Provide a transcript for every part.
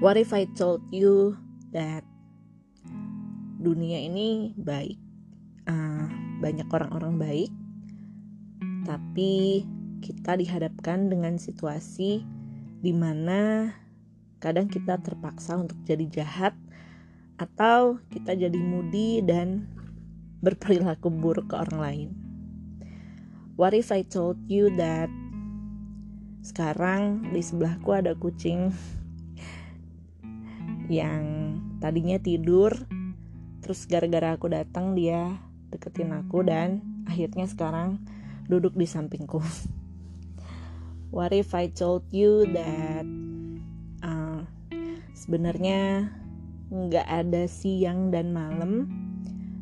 What if I told you that dunia ini baik, uh, banyak orang-orang baik, tapi kita dihadapkan dengan situasi di mana kadang kita terpaksa untuk jadi jahat atau kita jadi mudi dan berperilaku buruk ke orang lain. What if I told you that sekarang di sebelahku ada kucing yang tadinya tidur terus gara-gara aku datang dia deketin aku dan akhirnya sekarang duduk di sampingku. What if I told you that uh, sebenarnya nggak ada siang dan malam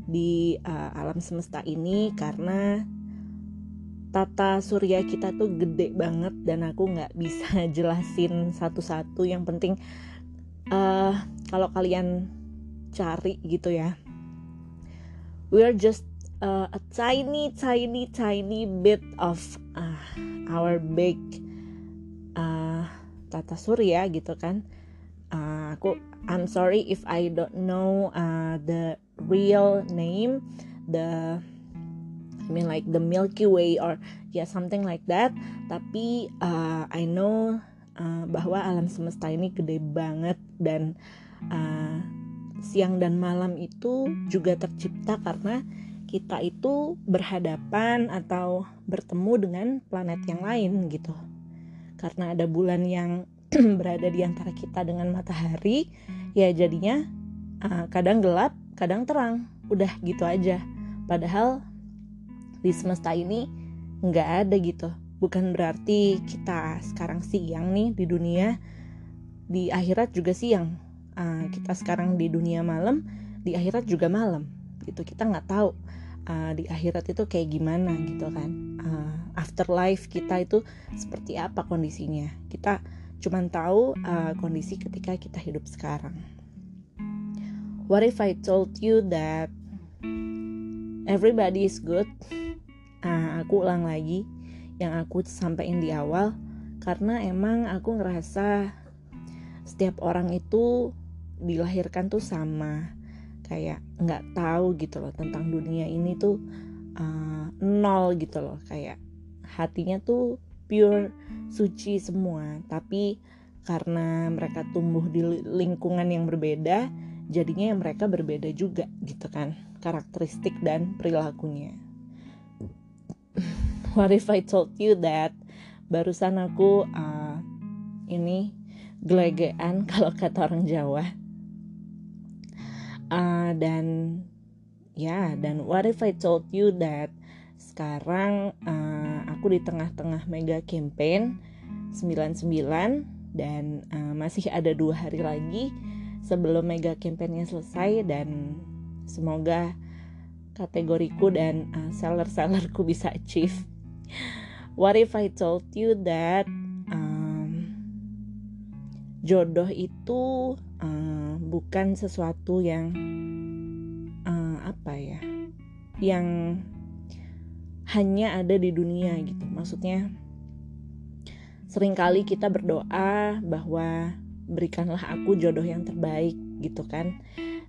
di uh, alam semesta ini karena tata surya kita tuh gede banget dan aku nggak bisa jelasin satu-satu. Yang penting uh, kalau kalian cari gitu ya. We are just uh, a tiny tiny tiny bit of uh, our big uh, tata surya gitu kan. Uh, aku I'm sorry if I don't know uh, the real name the I mean like the Milky Way or yeah something like that. Tapi uh, I know uh, bahwa alam semesta ini gede banget dan uh, siang dan malam itu juga tercipta karena kita itu berhadapan atau bertemu dengan planet yang lain gitu. Karena ada bulan yang berada di antara kita dengan matahari ya jadinya uh, kadang gelap kadang terang. Udah gitu aja. Padahal di semesta ini nggak ada gitu. Bukan berarti kita sekarang siang nih di dunia di akhirat juga siang. Uh, kita sekarang di dunia malam di akhirat juga malam. Gitu kita nggak tahu uh, di akhirat itu kayak gimana gitu kan. Uh, afterlife kita itu seperti apa kondisinya. Kita cuman tahu uh, kondisi ketika kita hidup sekarang. What if I told you that everybody is good? Uh, aku ulang lagi yang aku sampaikan di awal. Karena emang aku ngerasa setiap orang itu dilahirkan tuh sama kayak nggak tahu gitu loh tentang dunia ini tuh uh, nol gitu loh. Kayak hatinya tuh pure suci semua. Tapi karena mereka tumbuh di lingkungan yang berbeda jadinya mereka berbeda juga gitu kan karakteristik dan perilakunya. What if I told you that? Barusan aku uh, ini gelegean kalau kata orang Jawa. Uh, dan ya dan what if I told you that sekarang uh, aku di tengah-tengah mega campaign 99 dan uh, masih ada dua hari lagi sebelum mega campaignnya selesai dan semoga kategoriku dan uh, seller-sellerku bisa achieve. What if I told you that jodoh itu uh, bukan sesuatu yang uh, apa ya, yang hanya ada di dunia gitu. Maksudnya sering kali kita berdoa bahwa berikanlah aku jodoh yang terbaik gitu kan.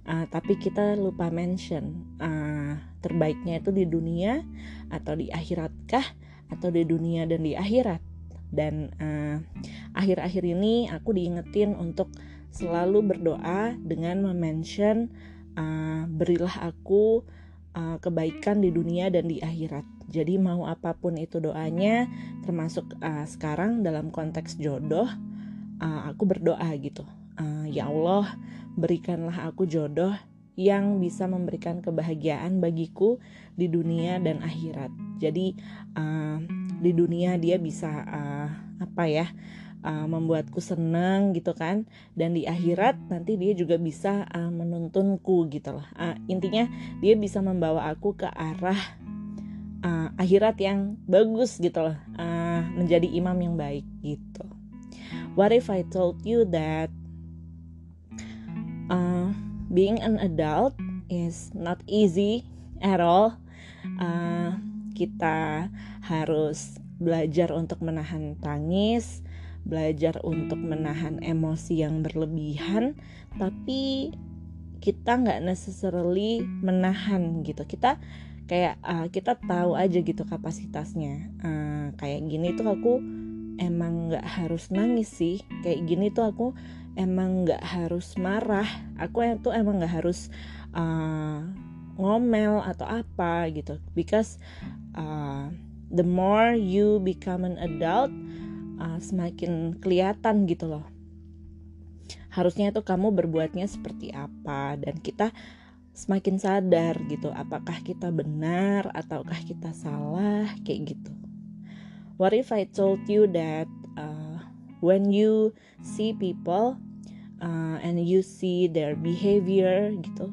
Uh, tapi kita lupa mention uh, terbaiknya itu di dunia atau di akhiratkah atau di dunia dan di akhirat dan uh, akhir-akhir ini aku diingetin untuk selalu berdoa dengan memention uh, berilah aku uh, kebaikan di dunia dan di akhirat. Jadi mau apa pun itu doanya termasuk uh, sekarang dalam konteks jodoh uh, aku berdoa gitu. Uh, ya Allah berikanlah aku jodoh yang bisa memberikan kebahagiaan bagiku di dunia dan akhirat. Jadi uh, di dunia dia bisa uh, apa ya uh, membuatku senang gitu kan. Dan di akhirat nanti dia juga bisa uh, menuntunku gitu loh. Uh, intinya dia bisa membawa aku ke arah uh, akhirat yang bagus gitu loh. Uh, menjadi imam yang baik gitu. What if I told you that uh, being an adult is not easy at all? Uh, kita harus belajar untuk menahan tangis, belajar untuk menahan emosi yang berlebihan tapi kita nggak necessarily menahan gitu. Kita kayak uh, kita tahu aja gitu kapasitasnya. Uh, kayak gini tuh aku emang nggak harus nangis sih. Kayak gini tuh aku emang nggak harus marah. Aku tuh emang nggak harus uh, ngomel atau apa gitu. Because uh, the more you become an adult uh, semakin kelihatan gitu loh. Harusnya itu kamu berbuatnya seperti apa dan kita semakin sadar gitu apakah kita benar ataukah kita salah kayak gitu. What if I told you that uh, when you see people uh, and you see their behavior gitu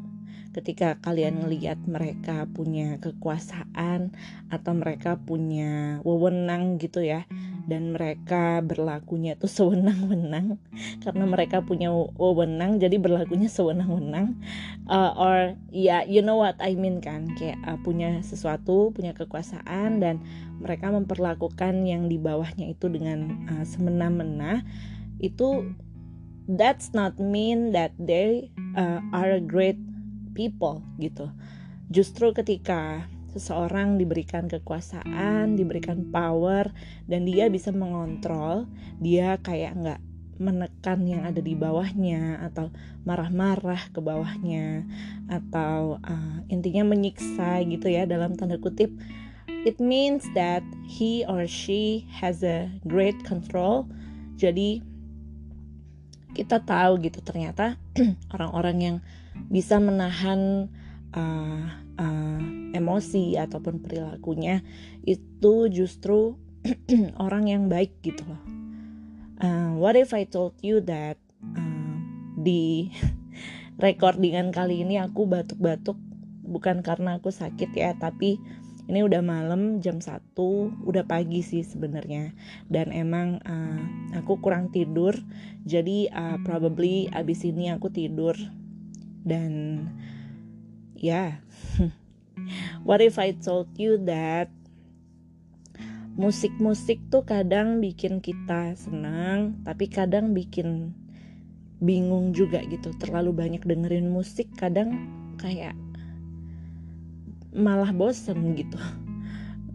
ketika kalian ngelihat mereka punya kekuasaan atau mereka punya wewenang gitu ya dan mereka berlakunya tuh sewenang-wenang. Karena mereka punya wewenang jadi berlakunya sewenang-wenang. Uh, or ya yeah, you know what I mean kan? Kayak uh, punya sesuatu punya kekuasaan dan mereka memperlakukan yang di bawahnya itu dengan uh, semena-mena. Itu that's not mean that they uh, are a great people gitu. Justru ketika seseorang diberikan kekuasaan, diberikan power, dan dia bisa mengontrol, dia kayak nggak menekan yang ada di bawahnya atau marah-marah ke bawahnya atau uh, intinya menyiksa gitu ya dalam tanda kutip. It means that he or she has a great control. Jadi kita tahu gitu ternyata orang-orang yang bisa menahan uh, emosi ataupun perilakunya itu justru orang yang baik gitu loh. Uh, what if I told you that uh, di recordingan kali ini aku batuk-batuk bukan karena aku sakit ya tapi ini udah malam jam 1 udah pagi sih sebenarnya dan emang uh, aku kurang tidur jadi uh, probably abis ini aku tidur dan ya yeah. what if I told you that musik-musik tuh kadang bikin kita senang tapi kadang bikin bingung juga gitu. Terlalu banyak dengerin musik kadang kayak malah bosen gitu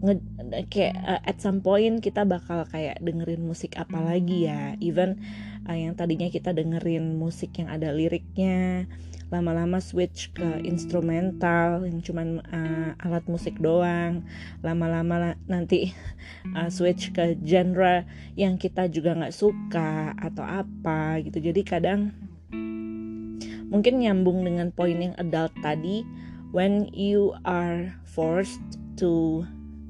nge kayak uh, at some point kita bakal kayak dengerin musik apa lagi ya. Even uh, yang tadinya kita dengerin musik yang ada liriknya lama-lama switch ke instrumental yang cuman uh, alat musik doang. Lama-lama nanti uh, switch ke genre yang kita juga nggak suka atau apa gitu. Jadi kadang mungkin nyambung dengan poin yang adult tadi when you are forced to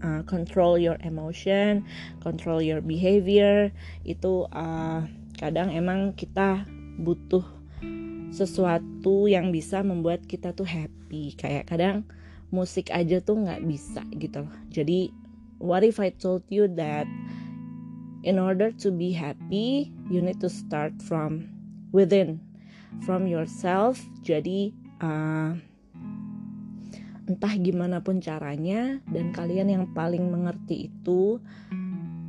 uh, control your emotion, control your behavior, itu uh, kadang emang kita butuh sesuatu yang bisa membuat kita tuh happy. Kayak kadang musik aja tuh nggak bisa gitu. Loh jadi what if I told you that in order to be happy you need to start from within from yourself. Jadi uh, entah gimana pun caranya dan kalian yang paling mengerti itu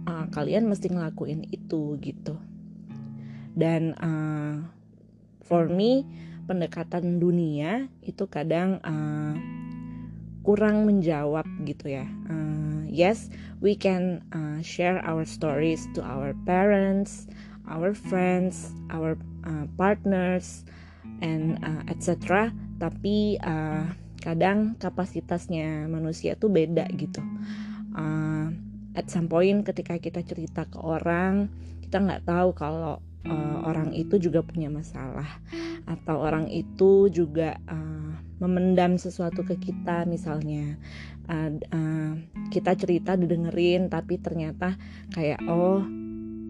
uh, kalian mesti ngelakuin itu gitu. Dan uh, for me pendekatan dunia itu kadang uh, kurang menjawab gitu ya. Uh, yes we can uh, share our stories to our parents our friends our uh, partners and uh, etc tapi uh, kadang kapasitasnya manusia tuh beda gitu. Uh, at some point ketika kita cerita ke orang kita nggak tahu kalau uh, orang itu juga punya masalah. Atau orang itu juga uh, memendam sesuatu ke kita misalnya. Uh, uh, kita cerita didengerin tapi ternyata kayak oh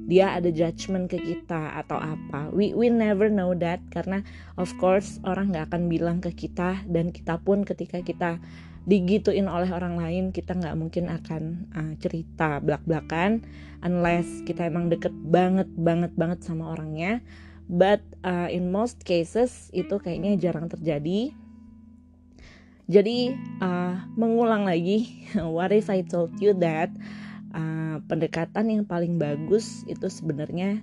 dia ada judgement ke kita atau apa. We we never know that karena of course orang nggak akan bilang ke kita dan kita pun ketika kita digituin oleh orang lain kita nggak mungkin akan uh, cerita belak-belakan unless kita emang deket banget banget banget sama orangnya. But uh, in most cases itu kayaknya jarang terjadi. Jadi uh, mengulang lagi what if I told you that uh, pendekatan yang paling bagus itu sebenarnya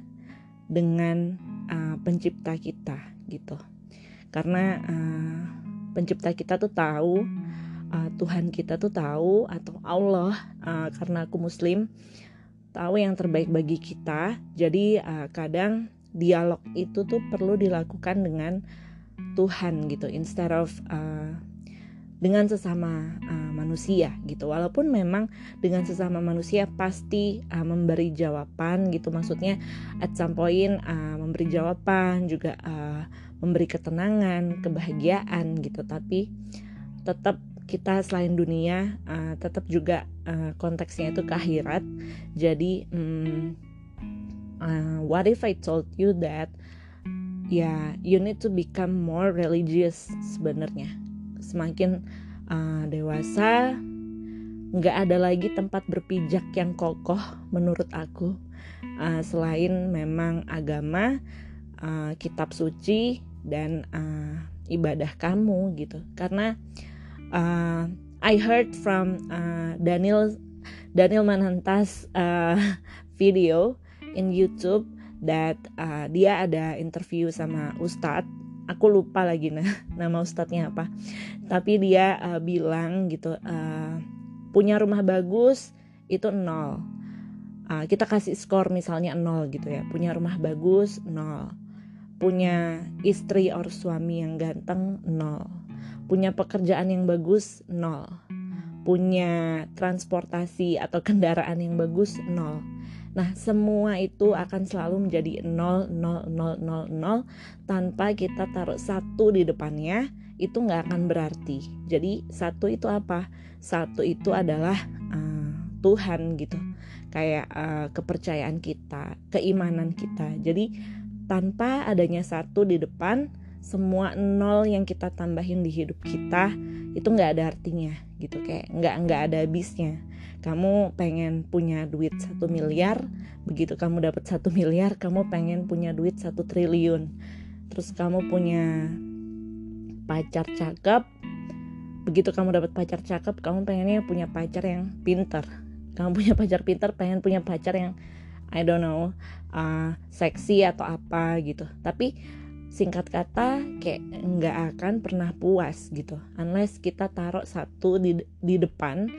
dengan uh, pencipta kita gitu. Karena uh, pencipta kita tuh tahu uh, Tuhan kita tuh tahu atau Allah uh, karena aku muslim tahu yang terbaik bagi kita. Jadi uh, kadang dialog itu tuh perlu dilakukan dengan Tuhan gitu. Instead of uh, dengan sesama uh, manusia gitu. Walaupun memang dengan sesama manusia pasti uh, memberi jawaban gitu. Maksudnya at some point uh, memberi jawaban juga uh, memberi ketenangan kebahagiaan gitu. Tapi tetap kita selain dunia uh, tetap juga uh, konteksnya itu ke akhirat. Jadi um, uh, what if I told you that ya yeah, you need to become more religious sebenarnya semakin uh, dewasa nggak ada lagi tempat berpijak yang kokoh menurut aku. Uh, selain memang agama uh, kitab suci dan uh, ibadah kamu gitu. Karena uh, I heard from uh, Daniel Daniel Manantas uh, video in YouTube that uh, dia ada interview sama Ustadz aku lupa lagi nah nama ustadznya apa. Tapi dia uh, bilang gitu uh, punya rumah bagus itu nol. Uh, kita kasih skor misalnya nol gitu ya. Punya rumah bagus nol. Punya istri atau suami yang ganteng nol. Punya pekerjaan yang bagus nol. Punya transportasi atau kendaraan yang bagus nol Nah, semua itu akan selalu menjadi 0, 0, 0, 0, 0 tanpa kita taruh satu di depannya, itu nggak akan berarti. Jadi, satu itu apa? Satu itu adalah uh, Tuhan gitu. Kayak uh, kepercayaan kita, keimanan kita. Jadi, tanpa adanya satu di depan, semua nol yang kita tambahin di hidup kita itu nggak ada artinya gitu. Kayak nggak nggak ada habisnya. Kamu pengen punya duit satu miliar begitu kamu dapat satu miliar kamu pengen punya duit satu triliun. Terus kamu punya pacar cakep begitu kamu dapat pacar cakep kamu pengennya punya pacar yang pinter. Kamu punya pacar pinter pengen punya pacar yang I don't know uh, seksi atau apa gitu. Tapi singkat kata kayak nggak akan pernah puas gitu. Unless kita taruh satu di di depan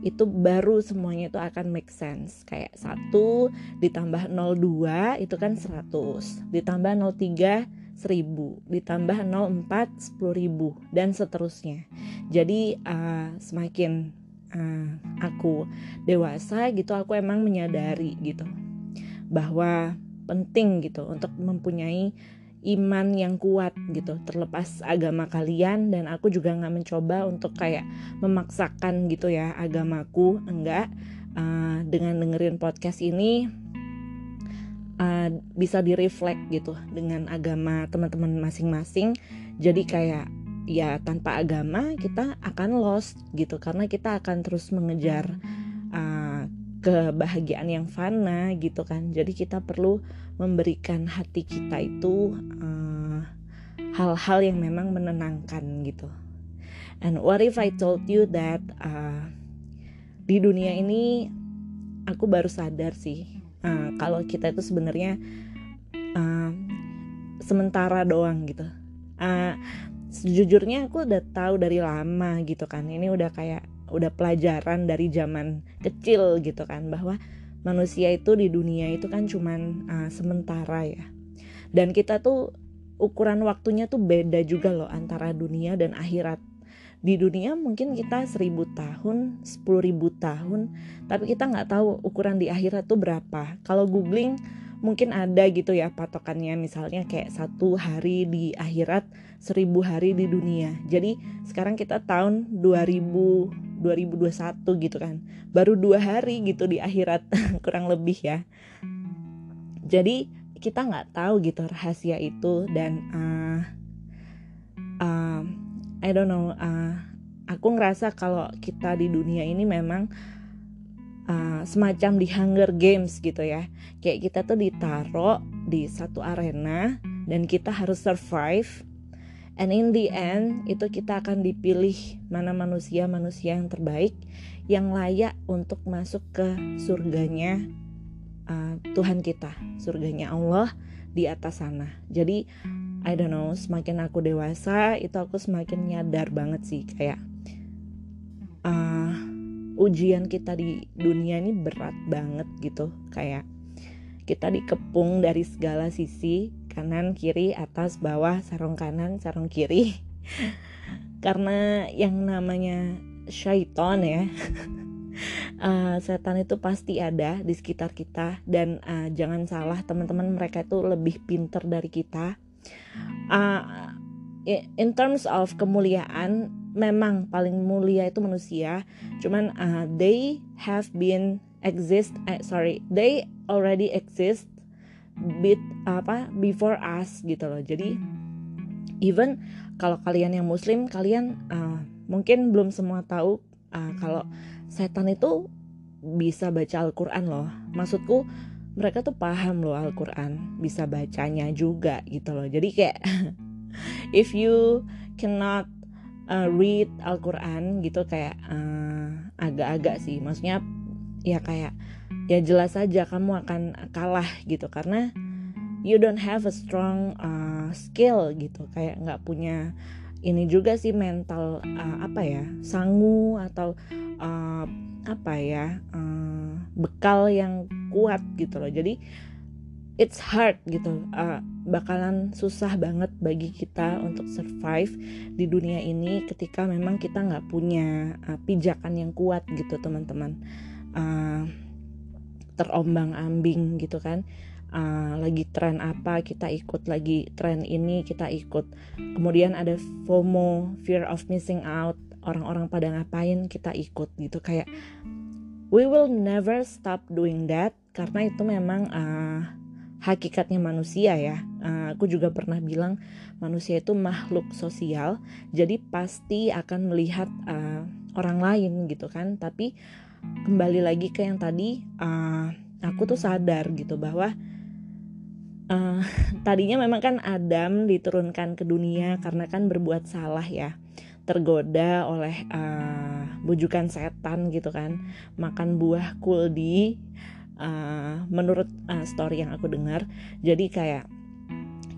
itu baru semuanya itu akan make sense. Kayak satu ditambah 02 itu kan 100 ditambah 03 1000 ditambah 04 10000 dan seterusnya. Jadi uh, semakin uh, aku dewasa gitu aku emang menyadari gitu bahwa penting gitu untuk mempunyai iman yang kuat gitu terlepas agama kalian dan aku juga nggak mencoba untuk kayak memaksakan gitu ya agamaku enggak. Uh, dengan dengerin podcast ini uh, bisa direflek gitu dengan agama teman-teman masing-masing. Jadi kayak ya tanpa agama kita akan lost gitu karena kita akan terus mengejar uh, kebahagiaan yang fana gitu kan. Jadi kita perlu memberikan hati kita itu eh, hal-hal uh, yang memang menenangkan gitu. And what if I told you that uh, di dunia ini aku baru sadar sih uh, kalau kita itu sebenarnya uh, sementara doang gitu. Uh, sejujurnya aku udah tahu dari lama gitu kan. Ini udah kayak udah pelajaran dari zaman kecil gitu kan bahwa manusia itu di dunia itu kan cuman uh, sementara ya dan kita tuh ukuran waktunya tuh beda juga loh antara dunia dan akhirat di dunia mungkin kita seribu tahun, sepuluh ribu tahun, tapi kita nggak tahu ukuran di akhirat tuh berapa. Kalau googling mungkin ada gitu ya patokannya misalnya kayak satu hari di akhirat, seribu hari di dunia. Jadi sekarang kita tahun 2000 2021 gitu kan baru dua hari gitu di akhirat kurang lebih ya jadi kita nggak tahu gitu rahasia itu dan uh, uh, I don't know uh, aku ngerasa kalau kita di dunia ini memang semacam di Hunger Games gitu ya. Kayak kita tuh ditaruh di satu arena dan kita harus survive. And in the end itu kita akan dipilih mana manusia-manusia yang terbaik yang layak untuk masuk ke surganya uh, Tuhan kita surganya Allah di atas sana. Jadi I don't know semakin aku dewasa itu aku semakin nyadar banget sih kayak uh, ujian kita di dunia ini berat banget gitu. Kayak kita dikepung dari segala sisi kanan kiri atas bawah sarung kanan sarung kiri. Karena yang namanya syaiton ya uh, setan itu pasti ada di sekitar kita. Dan uh, jangan salah teman-teman mereka itu lebih pinter dari kita. Uh, in terms of kemuliaan memang paling mulia itu manusia. Cuman uh, they have been exist eh, sorry they already exist bit apa before us gitu loh. Jadi even kalau kalian yang muslim kalian uh, mungkin belum semua tahu uh, kalau setan itu bisa baca Al-Quran loh. Maksudku mereka tuh paham loh Al-Quran bisa bacanya juga gitu loh. Jadi kayak if you cannot uh, read Al-Quran gitu kayak uh, agak-agak sih. Maksudnya ya kayak ya jelas saja kamu akan kalah gitu. Karena you don't have a strong uh, skill gitu. Kayak nggak punya ini juga sih mental uh, apa ya sangu atau uh, apa ya uh, bekal yang kuat gitu loh. Jadi it's hard gitu. Uh, bakalan susah banget bagi kita untuk survive di dunia ini ketika memang kita nggak punya uh, pijakan yang kuat gitu teman-teman. Uh, terombang ambing gitu kan. Uh, lagi tren apa kita ikut lagi tren ini kita ikut. Kemudian ada FOMO fear of missing out orang-orang pada ngapain kita ikut gitu. Kayak we will never stop doing that karena itu memang uh, hakikatnya manusia ya. Uh, aku juga pernah bilang manusia itu makhluk sosial, jadi pasti akan melihat uh, orang lain gitu kan. Tapi kembali lagi ke yang tadi, uh, aku tuh sadar gitu bahwa uh, tadinya memang kan Adam diturunkan ke dunia karena kan berbuat salah ya tergoda oleh uh, bujukan setan gitu kan makan buah kuldi uh, menurut uh, story yang aku dengar jadi kayak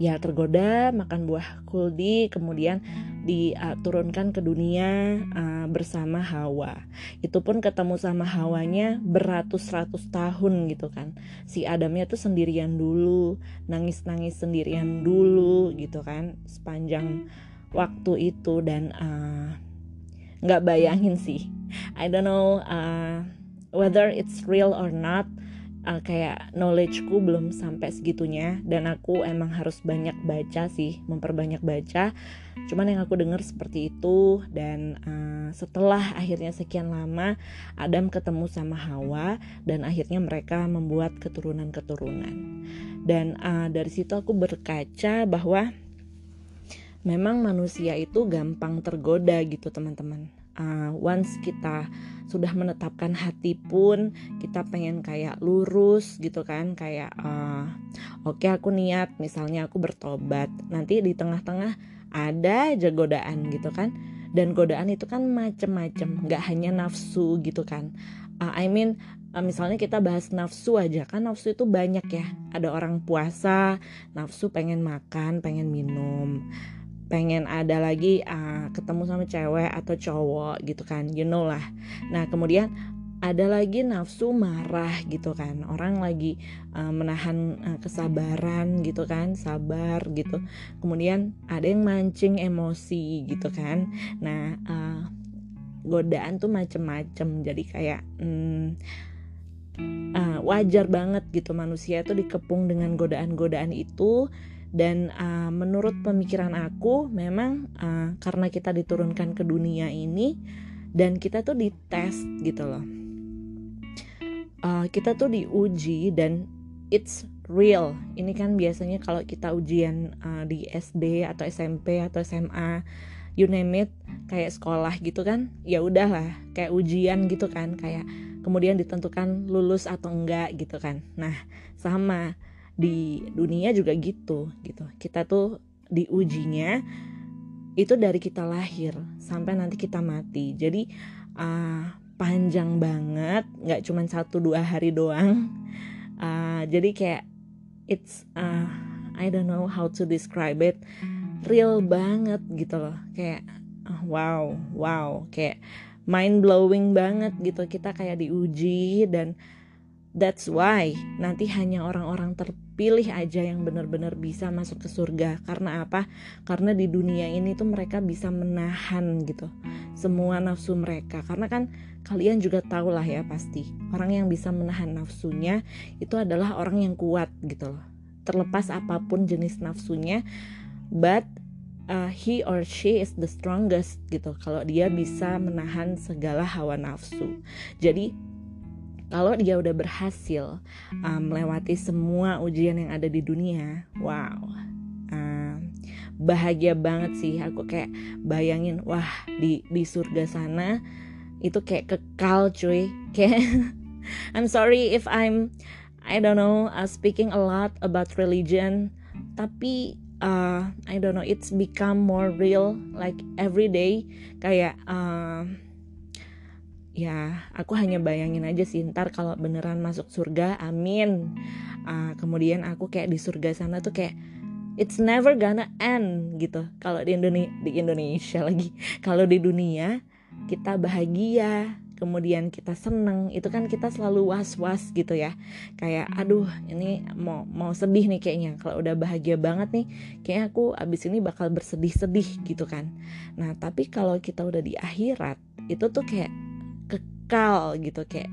ya tergoda makan buah kuldi kemudian diturunkan ke dunia uh, bersama Hawa. Itu pun ketemu sama Hawanya beratus-ratus tahun gitu kan. Si Adamnya tuh sendirian dulu nangis-nangis sendirian dulu gitu kan sepanjang waktu itu. Dan nggak bayangin sih. I don't know uh, whether it's real or not uh, kayak knowledgeku belum sampai segitunya dan aku emang harus banyak baca sih memperbanyak baca. Cuman yang aku dengar seperti itu dan uh, setelah akhirnya sekian lama Adam ketemu sama Hawa dan akhirnya mereka membuat keturunan-keturunan. Dan uh, dari situ aku berkaca bahwa memang manusia itu gampang tergoda gitu teman-teman uh, once kita sudah menetapkan hati pun kita pengen kayak lurus gitu kan kayak uh, oke okay, aku niat misalnya aku bertobat nanti di tengah-tengah ada aja godaan gitu kan. Dan godaan itu kan macem-macem nggak hanya nafsu gitu kan. Uh, I mean uh, misalnya kita bahas nafsu aja kan nafsu itu banyak ya. Ada orang puasa nafsu pengen makan pengen minum pengen ada lagi uh, ketemu sama cewek atau cowok gitu kan you know lah. Nah kemudian ada lagi nafsu marah gitu kan. Orang lagi uh, menahan uh, kesabaran gitu kan sabar gitu. Kemudian ada yang mancing emosi gitu kan. Nah uh, godaan tuh macem-macem. Jadi kayak hmm, uh, wajar banget gitu. Manusia tuh dikepung dengan godaan-godaan itu dan uh, menurut pemikiran aku memang uh, karena kita diturunkan ke dunia ini dan kita tuh dites gitu loh. Uh, kita tuh diuji dan it's real. Ini kan biasanya kalau kita ujian uh, di SD atau SMP atau SMA you name it kayak sekolah gitu kan ya udahlah kayak ujian gitu kan kayak kemudian ditentukan lulus atau enggak gitu kan. Nah sama di dunia juga gitu gitu. Kita tuh diujinya itu dari kita lahir sampai nanti kita mati. Jadi uh, panjang banget nggak cuma satu dua hari doang. Uh, jadi kayak it's uh, I don't know how to describe it. Real banget gitu loh. Kayak uh, wow wow. Kayak mind blowing banget gitu. Kita kayak diuji dan That's why nanti hanya orang-orang terpilih aja yang benar-benar bisa masuk ke surga. Karena apa? Karena di dunia ini tuh mereka bisa menahan gitu semua nafsu mereka. Karena kan kalian juga tahu lah ya pasti orang yang bisa menahan nafsunya itu adalah orang yang kuat gitu loh. Terlepas apa pun jenis nafsunya, but uh, he or she is the strongest gitu. Kalau dia bisa menahan segala hawa nafsu. Jadi kalau dia udah berhasil uh, melewati semua ujian yang ada di dunia wow. Uh, bahagia banget sih aku kayak bayangin wah di di surga sana itu kayak kekal cuy. Kayak I'm sorry if I'm I don't know uh, speaking a lot about religion tapi uh, I don't know it's become more real like every day. Kayak uh, ya aku hanya bayangin aja sih ntar kalau beneran masuk surga amin. Uh, kemudian aku kayak di surga sana tuh kayak it's never gonna end gitu. Kalau di Indonesia di Indonesia lagi. Kalau di dunia kita bahagia kemudian kita seneng itu kan kita selalu was-was gitu ya. Kayak aduh ini mau mau sedih nih kayaknya. Kalau udah bahagia banget nih kayaknya aku abis ini bakal bersedih-sedih gitu kan. Nah tapi kalau kita udah di akhirat itu tuh kayak kekal gitu kayak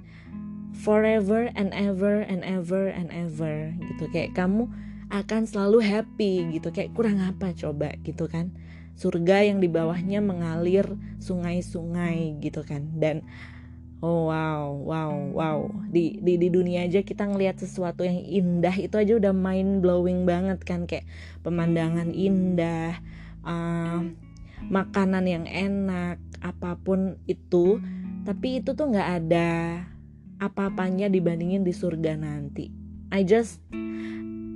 forever and ever and ever and ever gitu. Kayak kamu akan selalu happy gitu. Kayak kurang apa coba gitu kan. Surga yang di bawahnya mengalir sungai-sungai gitu kan. Dan oh wow wow wow. Di di di dunia aja kita ngelihat sesuatu yang indah itu aja udah mind blowing banget kan. Kayak pemandangan indah uh, makanan yang enak apa pun itu tapi itu tuh nggak ada apa-apanya dibandingin di surga nanti. I just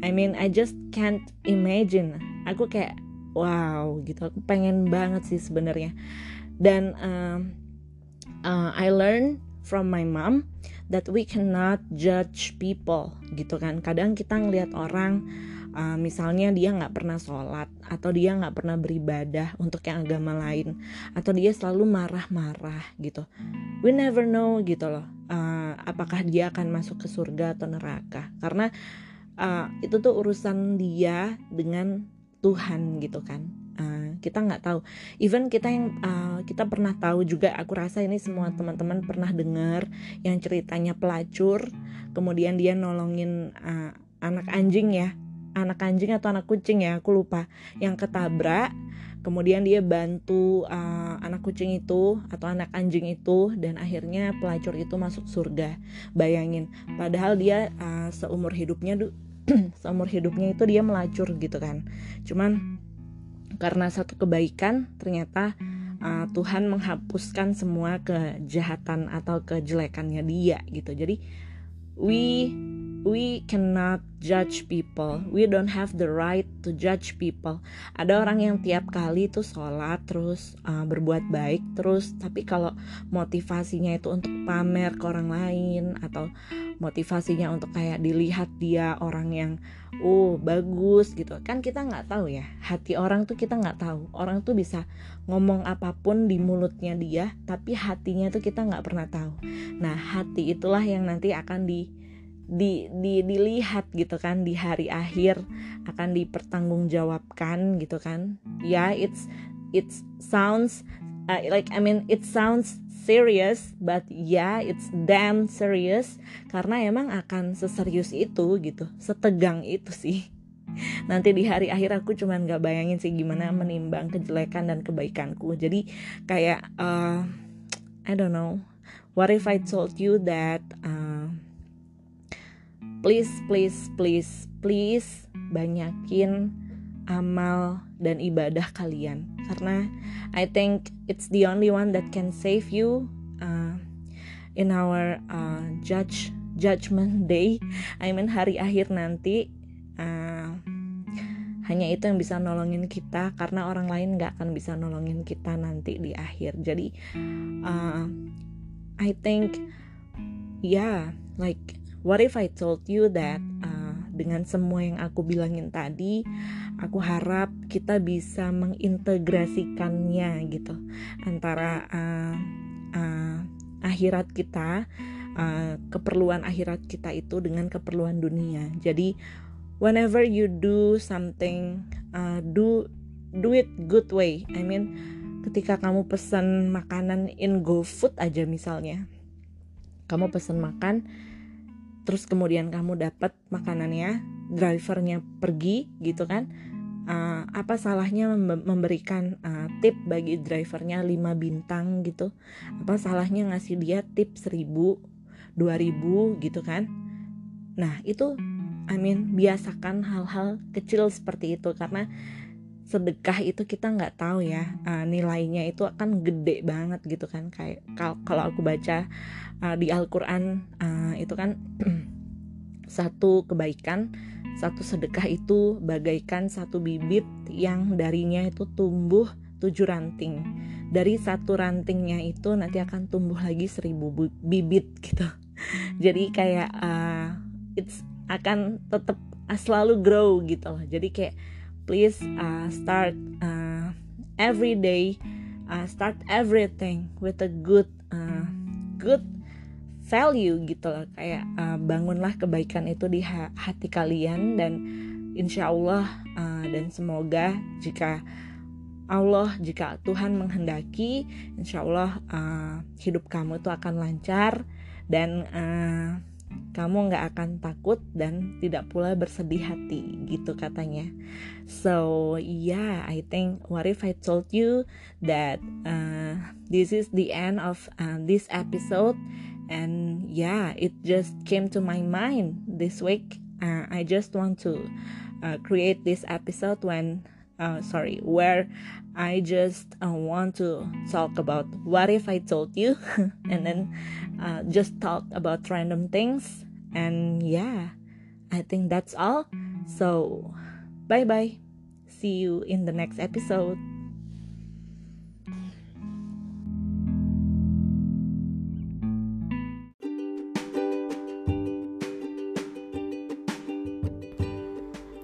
I mean I just can't imagine. Aku kayak wow gitu. Aku pengen banget sih sebenarnya. Dan um, uh, I learn from my mom that we cannot judge people gitu kan. Kadang kita ngelihat orang uh, misalnya dia nggak pernah sholat atau dia nggak pernah beribadah untuk yang agama lain atau dia selalu marah-marah gitu. We never know gitu loh uh, apakah dia akan masuk ke surga atau neraka. Karena uh, itu tuh urusan dia dengan Tuhan gitu kan. Uh, kita nggak tahu. Even kita yang uh, kita pernah tahu juga aku rasa ini semua teman-teman pernah dengar yang ceritanya pelacur kemudian dia nolongin uh, anak anjing ya anak anjing atau anak kucing ya aku lupa. Yang ketabrak kemudian dia bantu uh, anak kucing itu atau anak anjing itu dan akhirnya pelacur itu masuk surga. Bayangin padahal dia uh, seumur hidupnya seumur hidupnya itu dia melacur gitu kan. Cuman karena satu kebaikan ternyata uh, Tuhan menghapuskan semua kejahatan atau kejelekannya dia gitu. Jadi we we cannot judge people. We don't have the right to judge people. Ada orang yang tiap kali itu sholat terus uh, berbuat baik terus, tapi kalau motivasinya itu untuk pamer ke orang lain atau motivasinya untuk kayak dilihat dia orang yang oh bagus gitu kan kita nggak tahu ya hati orang tuh kita nggak tahu orang tuh bisa ngomong apa pun di mulutnya dia tapi hatinya tuh kita nggak pernah tahu nah hati itulah yang nanti akan di di, di dilihat gitu kan di hari akhir akan dipertanggungjawabkan gitu kan. Ya yeah, it's it sounds uh, like I mean it sounds serious but yeah it's damn serious. Karena emang akan seserius itu gitu setegang itu sih. Nanti di hari akhir aku cuman gak bayangin sih gimana menimbang kejelekan dan kebaikanku. Jadi kayak uh, I don't know. What if I told you that uh, please please please please banyakin amal dan ibadah kalian. Karena I think it's the only one that can save you uh, in our uh, judge judgment day. I mean hari akhir nanti uh, hanya itu yang bisa nolongin kita karena orang lain nggak akan bisa nolongin kita nanti di akhir. Jadi uh, I think yeah like what if I told you that uh, dengan semua yang aku bilangin tadi aku harap kita bisa mengintegrasikannya gitu. Antara uh, uh, akhirat kita uh, keperluan akhirat kita itu dengan keperluan dunia. Jadi whenever you do something uh, do do it good way. I mean ketika kamu pesan makanan in GoFood aja misalnya. Kamu pesan makan terus kemudian kamu dapat makanannya drivernya pergi gitu kan. Uh, apa salahnya memberikan uh, tip bagi drivernya 5 bintang gitu? Apa salahnya ngasih dia tip 1000 2000 gitu kan? Nah itu I mean biasakan hal-hal kecil seperti itu. Karena sedekah itu kita nggak tahu ya uh, nilainya itu akan gede banget gitu kan. Kayak kalau aku baca uh, di Al-Qur'an uh, itu kan satu kebaikan satu sedekah itu bagaikan satu bibit yang darinya itu tumbuh tujuh ranting. Dari satu rantingnya itu nanti akan tumbuh lagi seribu bibit gitu. Jadi kayak uh, it's akan tetap selalu grow gitu loh. Jadi kayak please uh, start uh, every day uh, start everything with a good uh, good value gitu loh. Kayak uh, bangunlah kebaikan itu di hati kalian dan insya Allah uh, dan semoga jika Allah jika Tuhan menghendaki insya Allah uh, hidup kamu itu akan lancar dan uh, kamu nggak akan takut dan tidak pula bersedih hati gitu katanya. So yeah I think what if I told you that uh, this is the end of uh, this episode? And yeah it just came to my mind this week. Uh, I just want to uh, create this episode when uh, sorry where I just uh, want to talk about what if I told you and then uh, just talk about random things. And yeah I think that's all. So bye bye see you in the next episode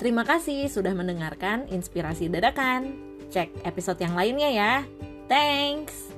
Terima kasih sudah mendengarkan inspirasi dadakan. Cek episode yang lainnya ya. Thanks.